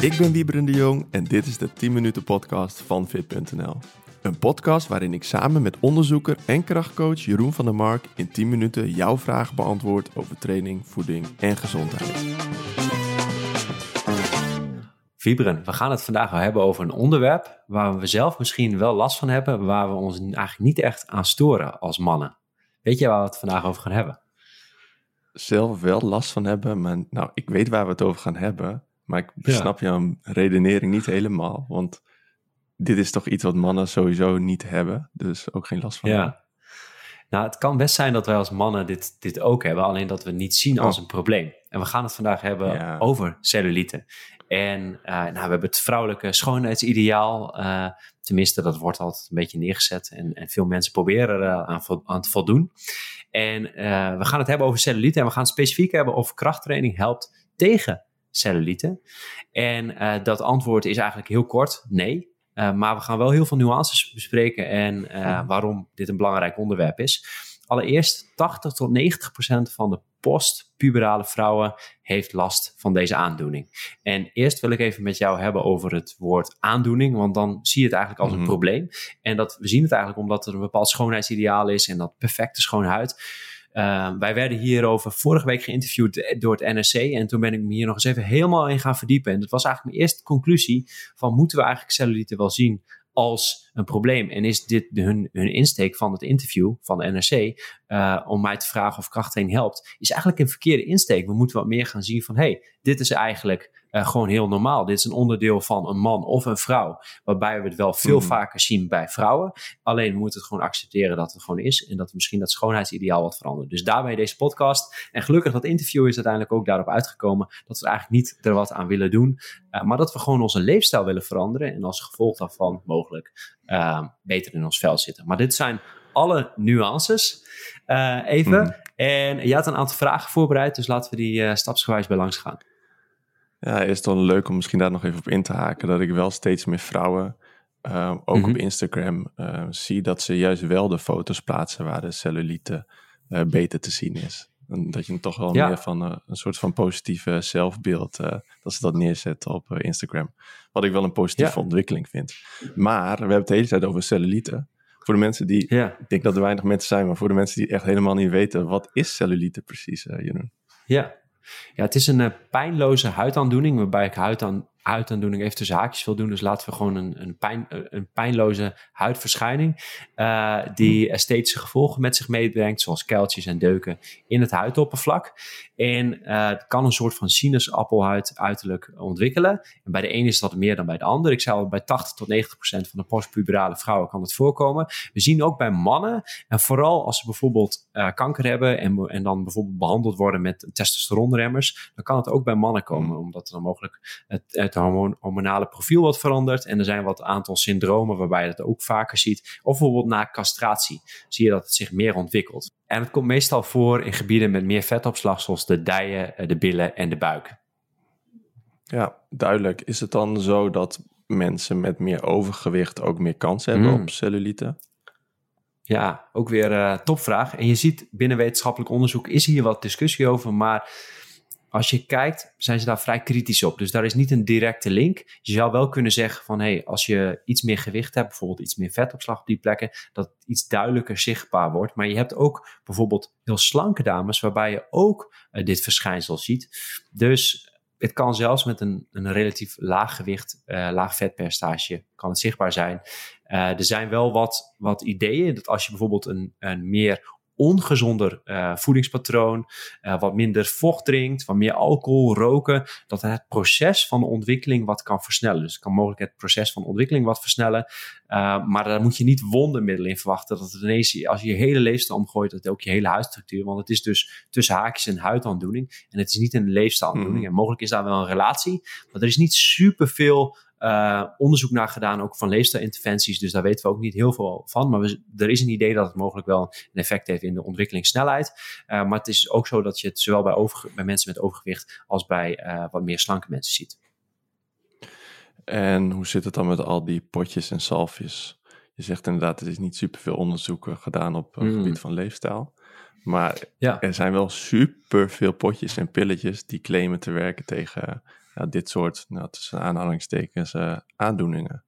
Ik ben Wieberen de Jong en dit is de 10 minuten podcast van Fit.nl. Een podcast waarin ik samen met onderzoeker en krachtcoach Jeroen van der Mark in 10 minuten jouw vragen beantwoord over training, voeding en gezondheid. Viberen, we gaan het vandaag wel hebben over een onderwerp waar we zelf misschien wel last van hebben, waar we ons eigenlijk niet echt aan storen als mannen. Weet je waar we het vandaag over gaan hebben? Zelf wel last van hebben, maar nou, ik weet waar we het over gaan hebben, maar ik snap jouw redenering niet helemaal, want dit is toch iets wat mannen sowieso niet hebben, dus ook geen last van ja. Hebben. Nou, het kan best zijn dat wij als mannen dit, dit ook hebben, alleen dat we het niet zien als oh. een probleem. En we gaan het vandaag hebben over cellulite. En uh, nou, we hebben het vrouwelijke schoonheidsideaal. Uh, tenminste, dat wordt altijd een beetje neergezet. En, en veel mensen proberen er aan, aan te voldoen. En uh, we gaan het hebben over cellulite. En we gaan het specifiek hebben of krachttraining helpt tegen cellulite. En dat antwoord is eigenlijk heel kort: nee. maar we gaan wel heel veel nuances bespreken en waarom dit een belangrijk onderwerp is. Allereerst, 80 tot 90 procent van de postpuberale vrouwen heeft last van deze aandoening. En eerst wil ik even met jou hebben over het woord aandoening, want dan zie je het eigenlijk als een mhm. probleem. En dat, we zien het eigenlijk omdat er een bepaald schoonheidsideaal is en dat perfecte schone huid. Uh, wij werden hierover vorige week geïnterviewd door het NRC. En toen ben ik me hier nog eens even helemaal in gaan verdiepen. En dat was eigenlijk mijn eerste conclusie: van moeten we eigenlijk cellulite wel zien als een probleem. En is dit hun, hun insteek van het interview van de NRC uh, om mij te vragen of krachtheen helpt, is eigenlijk een verkeerde insteek. We moeten wat meer gaan zien van, hey, dit is eigenlijk uh, gewoon heel normaal. Dit is een onderdeel van een man of een vrouw, waarbij we het wel veel hmm. vaker zien bij vrouwen. Alleen we moeten het gewoon accepteren dat het gewoon is en dat misschien dat schoonheidsideaal wat verandert. Dus daarbij deze podcast. En gelukkig dat interview is uiteindelijk ook daarop uitgekomen dat we eigenlijk niet er wat aan willen doen, uh, maar dat we gewoon onze leefstijl willen veranderen en als gevolg daarvan mogelijk beter in ons vel zitten. Maar dit zijn alle nuances uh, even. Hmm. En je had een aantal vragen voorbereid, dus laten we die uh, stapsgewijs bij langs gaan. Ja, is het dan leuk om misschien daar nog even op in te haken. Dat ik wel steeds meer vrouwen, uh, ook op mhm. Instagram, uh, zie dat ze juist wel de foto's plaatsen waar de cellulite uh, beter te zien is. En dat je toch wel meer van een soort van positieve zelfbeeld, dat ze dat neerzetten op Instagram. Wat ik wel een positieve ontwikkeling vind. Maar we hebben het de hele tijd over cellulite. Voor de mensen die, ik denk dat er weinig mensen zijn, maar voor de mensen die echt helemaal niet weten, wat is cellulite precies, Jeroen? Ja, ja, het is een uh, pijnloze huidaandoening, waarbij ik huid aan, huidaandoening even tussen haakjes wil doen. Dus laten we gewoon een, een, pijn, een pijnloze huidverschijning, uh, die esthetische gevolgen met zich meebrengt, zoals kuiltjes en deuken in het huidoppervlak. En uh, het kan een soort van sinaasappelhuid uiterlijk ontwikkelen. En bij de ene is dat meer dan bij de ander. Ik zou bij 80 tot 90 procent van de postpuberale vrouwen kan het voorkomen. We zien ook bij mannen, en vooral als ze bijvoorbeeld uh, kanker hebben en, en dan bijvoorbeeld behandeld worden met testosteronremmers, dan kan het ook bij mannen komen, omdat er dan mogelijk het, het hormonale profiel wat verandert. En er zijn wat aantal syndromen waarbij je dat ook vaker ziet. Of bijvoorbeeld na castratie zie je dat het zich meer ontwikkelt. En het komt meestal voor in gebieden met meer vetopslag, zoals de dijen, eh, de billen en de buik. Ja, duidelijk. Is het dan zo dat mensen met meer overgewicht ook meer kans hebben mm. op cellulite? Ja, ook weer uh, topvraag. En je ziet binnen wetenschappelijk onderzoek is hier wat discussie over, maar als je kijkt, zijn ze daar vrij kritisch op. Dus daar is niet een directe link. Je zou wel kunnen zeggen van, hey, als je iets meer gewicht hebt, bijvoorbeeld iets meer vetopslag op die plekken, dat iets duidelijker zichtbaar wordt. Maar je hebt ook bijvoorbeeld heel slanke dames, waarbij je ook uh, dit verschijnsel ziet. Dus het kan zelfs met een, een relatief laag gewicht, uh, laag vetpercentage, kan het zichtbaar zijn. Uh, er zijn wel wat, wat ideeën dat als je bijvoorbeeld een, een meer ongezonder uh, voedingspatroon, uh, wat minder vocht drinkt, wat meer alcohol, roken, dat het proces van de ontwikkeling wat kan versnellen. Dus het kan mogelijk het proces van ontwikkeling wat versnellen, uh, maar daar moet je niet wondermiddelen in verwachten. Dat het ineens, als je je hele leefstijl omgooit, dat ook je hele huidstructuur, want het is dus tussen haakjes een huidaandoening en het is niet een leefstijlaandoening. Mm. En mogelijk is daar wel een relatie, maar er is niet superveel uh, onderzoek naar gedaan, ook van leefstijlinterventies. Dus daar weten we ook niet heel veel van. Maar we, er is een idee dat het mogelijk wel een effect heeft in de ontwikkelingssnelheid. Uh, maar het is ook zo dat je het zowel bij, over, bij mensen met overgewicht als bij uh, wat meer slanke mensen ziet. En hoe zit het dan met al die potjes en salfjes? Je zegt inderdaad, er is niet superveel onderzoek gedaan op het hmm. gebied van leefstijl. Maar ja. er zijn wel super veel potjes en pilletjes die claimen te werken tegen ja, dit soort, nou, tussen aanhalingstekens, uh, aandoeningen.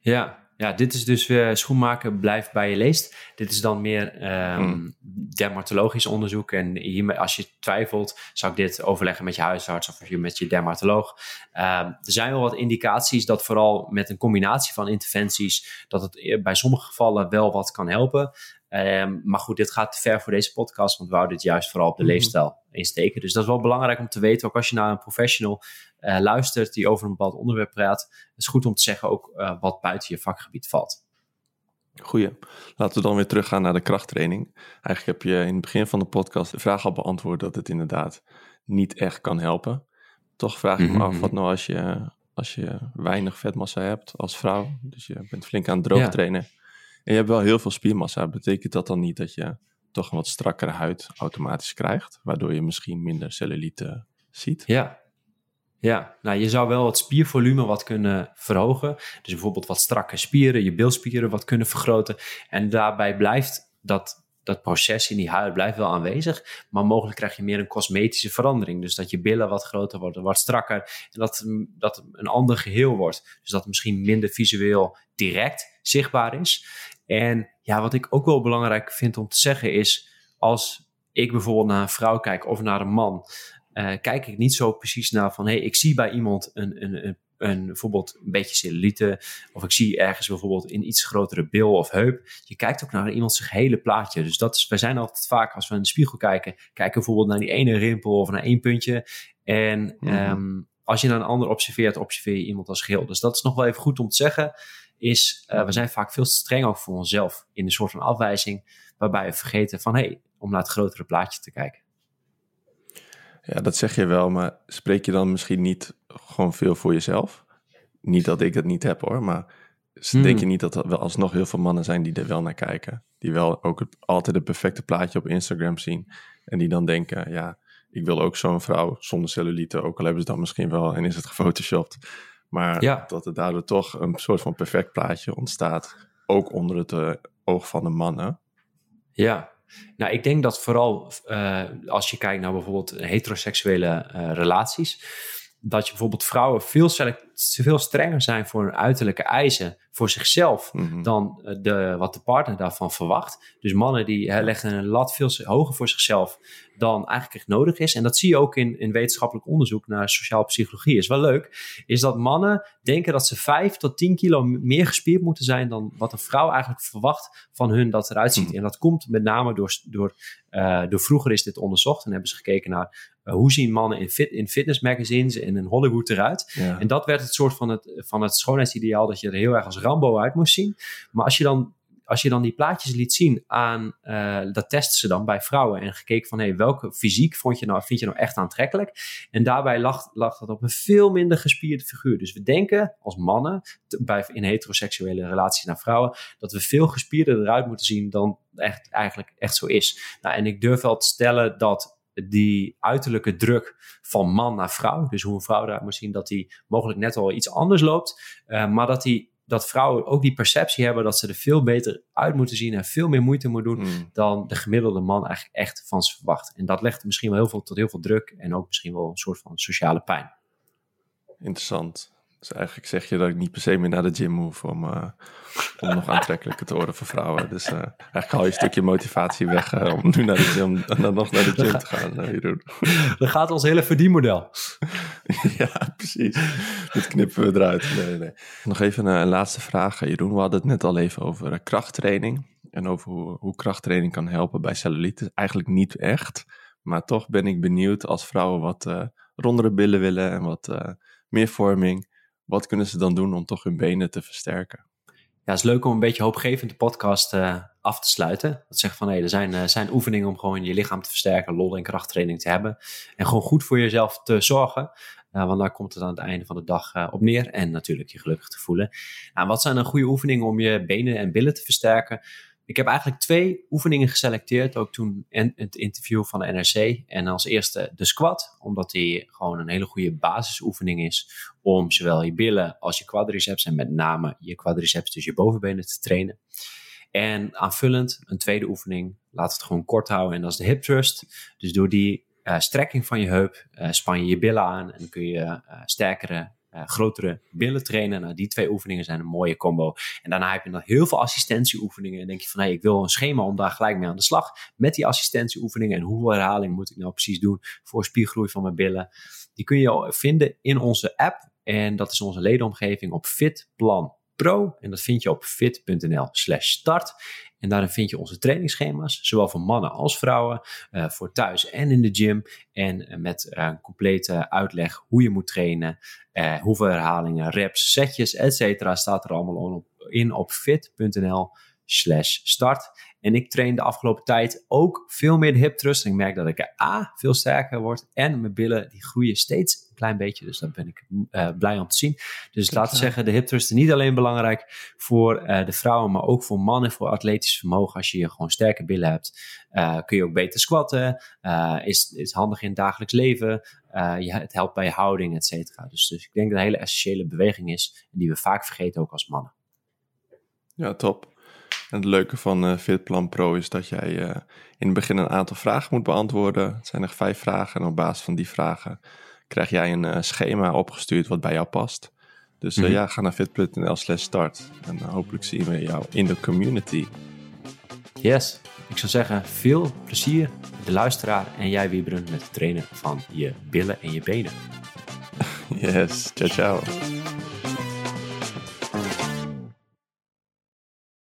Ja, ja, dit is dus weer schoenmaken blijft bij je leest. Dit is dan meer um, dermatologisch onderzoek. En hiermee, als je twijfelt, zou ik dit overleggen met je huisarts of met je dermatoloog. Um, er zijn wel wat indicaties dat vooral met een combinatie van interventies, dat het bij sommige gevallen wel wat kan helpen. Um, maar goed, dit gaat te ver voor deze podcast, want we houden dit juist vooral op de mhm. leefstijl insteken. Dus dat is wel belangrijk om te weten, ook als je naar een professional uh, luistert die over een bepaald onderwerp praat. Het is goed om te zeggen ook uh, wat buiten je vakgebied valt. Goeie. Laten we dan weer teruggaan naar de krachttraining. Eigenlijk heb je in het begin van de podcast de vraag al beantwoord dat het inderdaad niet echt kan helpen. Toch vraag ik me af, mhm. wat nou als je, als je weinig vetmassa hebt als vrouw, dus je bent flink aan het droog trainen en je hebt wel heel veel spiermassa, betekent dat dan niet dat je toch een wat strakkere huid automatisch krijgt, waardoor je misschien minder cellulite ziet? Ja, ja, nou je zou wel het spiervolume wat kunnen verhogen. Dus bijvoorbeeld wat strakke spieren, je bilspieren wat kunnen vergroten. En daarbij blijft dat, dat proces in die huid blijft wel aanwezig. Maar mogelijk krijg je meer een cosmetische verandering. Dus dat je billen wat groter worden, wat strakker. En dat, dat een ander geheel wordt. Dus dat misschien minder visueel direct zichtbaar is. En ja, wat ik ook wel belangrijk vind om te zeggen is, als ik bijvoorbeeld naar een vrouw kijk of naar een man, uh, kijk ik niet zo precies naar van, hé, hey, ik zie bij iemand een, een, een, een, bijvoorbeeld een beetje cellulite, of ik zie ergens bijvoorbeeld een iets grotere bil of heup. Je kijkt ook naar iemand zijn hele plaatje. Dus dat is, wij zijn altijd vaak, als we in de spiegel kijken, kijken bijvoorbeeld naar die ene rimpel of naar één puntje. En mm um, als je naar een ander observeert, observeer je iemand als geheel. Dus dat is nog wel even goed om te zeggen is uh, we zijn vaak veel te streng ook voor onszelf in een soort van afwijzing, waarbij we vergeten van hé, hey, om naar het grotere plaatje te kijken. Ja, dat zeg je wel, maar spreek je dan misschien niet gewoon veel voor jezelf? Niet dat ik het niet heb hoor, maar hmm. denk je niet dat er wel alsnog heel veel mannen zijn die er wel naar kijken? Die wel ook het, altijd het perfecte plaatje op Instagram zien en die dan denken, ja, ik wil ook zo'n vrouw zonder cellulite, ook al hebben ze dat misschien wel en is het gefotoshopt. Maar dat er daardoor toch een soort van perfect plaatje ontstaat, ook onder het uh, oog van de mannen. Ja, nou ik denk dat vooral uh, als je kijkt naar bijvoorbeeld heteroseksuele uh, relaties, dat je bijvoorbeeld vrouwen veel, veel strenger zijn voor hun uiterlijke eisen voor zichzelf mhm. dan de, wat de partner daarvan verwacht. Dus mannen die hè, leggen een lat veel hoger voor zichzelf dan eigenlijk echt nodig is. En dat zie je ook in, in wetenschappelijk onderzoek naar sociaal psychologie. Is wel leuk, is dat mannen denken dat ze 5 tot 10 kilo meer gespierd moeten zijn dan wat een vrouw eigenlijk verwacht van hun dat eruit ziet. Mhm. En dat komt met name door, door, uh, door vroeger is dit onderzocht en hebben ze gekeken naar hoe zien mannen in, fit, in fitnessmagazines en in Hollywood eruit. En dat werd het soort van het, van het schoonheidsideaal dat je er heel erg als Rambo uit moest zien. Maar als je dan als je dan die plaatjes liet zien aan, uh, dat testen ze dan bij vrouwen en gekeken van hey, welke fysiek vond je nou, vind je nou echt aantrekkelijk? En daarbij lag, lag dat op een veel minder gespierde figuur. Dus we denken als mannen, bij, in heteroseksuele relaties naar vrouwen, dat we veel gespierder eruit moeten zien dan echt, eigenlijk echt zo is. Nou, en ik durf wel te stellen dat die uiterlijke druk van man naar vrouw, dus hoe een vrouw eruit moet zien, dat die mogelijk net al iets anders loopt, uh, maar dat die dat vrouwen ook die perceptie hebben dat ze er veel beter uit moeten zien en veel meer moeite moeten doen hmm. dan de gemiddelde man eigenlijk echt van ze verwacht. En dat legt misschien wel heel veel tot heel veel druk en ook misschien wel een soort van sociale pijn. Interessant. Dus eigenlijk zeg je dat ik niet per se meer naar de gym hoef om, uh, om nog aantrekkelijker te worden voor vrouwen. Dus uh, eigenlijk haal je een stukje motivatie weg uh, om nu naar de gym en dan nog naar de gym te gaan, Jeroen. Dan gaat ons hele verdienmodel. ja, precies. Dit knippen we eruit. Nee, nee. Nog even een, een, laatste vraag, Jeroen. We hadden het net al even over krachttraining en over hoe, hoe krachttraining kan helpen bij cellulite. Eigenlijk niet echt, maar toch ben ik benieuwd als vrouwen wat rondere billen willen en wat meer vorming wat kunnen ze dan doen om toch hun benen te versterken? Ja, het is leuk om een beetje hoopgevend de podcast uh, af te sluiten. Dat zegt van hé, hey, er zijn, uh, zijn oefeningen om gewoon je lichaam te versterken, lol en krachttraining te hebben. En gewoon goed voor jezelf te zorgen. Uh, want daar komt het aan het einde van de dag op neer. En natuurlijk je gelukkig te voelen. Nou, wat zijn dan goede oefeningen om je benen en billen te versterken? Ik heb eigenlijk twee oefeningen geselecteerd, ook toen in het interview van de NRC. En als eerste de squat, omdat die gewoon een hele goede basisoefening is om zowel je billen als je quadriceps en met name je quadriceps, dus je bovenbenen te trainen. En aanvullend, een tweede oefening, laat het gewoon kort houden en dat is de hip thrust. Dus door die strekking van je heup span je je billen aan en kun je sterkere uh, grotere billen trainen. Nou, die twee oefeningen zijn een mooie combo. En daarna heb je nog heel veel assistentieoefeningen. En denk je van, hey, ik wil een schema om daar gelijk mee aan de slag. Met die assistentieoefeningen. En hoeveel herhaling moet ik nou precies doen voor spiergroei van mijn billen. Die kun je vinden in onze app. En dat is onze ledenomgeving op Fitplan Pro. En dat vind je op fit.nl slash start. En daarin vind je onze trainingsschema's, zowel voor mannen als vrouwen, uh, voor thuis en in de gym. En uh, met uh, een complete uitleg hoe je moet trainen, hoeveel herhalingen, reps, setjes, etc. staat er allemaal in op fit.nl slash start. En ik train de afgelopen tijd ook veel meer de hip thrust. En ik merk dat ik er A, veel sterker word. En mijn billen die groeien steeds een klein beetje. Dus daar ben ik uh, blij om te zien. Dus laten we zeggen, de hip thrust is niet alleen belangrijk voor uh, de vrouwen, maar ook voor mannen, voor atletisch vermogen. Als je gewoon sterke billen hebt, uh, kun je ook beter squatten. is, is handig in het dagelijks leven. je, het helpt bij je houding, et cetera. Dus, dus ik denk dat het een hele essentiële beweging is. En die we vaak vergeten ook als mannen. Ja, top. En het leuke van uh, Fitplan Pro is dat jij uh, in het begin een aantal vragen moet beantwoorden. Het zijn er vijf vragen en op basis van die vragen krijg jij een uh, schema opgestuurd wat bij jou past. Dus mm -hmm. ja, ga naar fit.nl slash start en hopelijk zien we jou in de community. Yes, ik zou zeggen veel plezier de luisteraar en jij Wieberen met het trainen van je billen en je benen. yes, ciao ciao.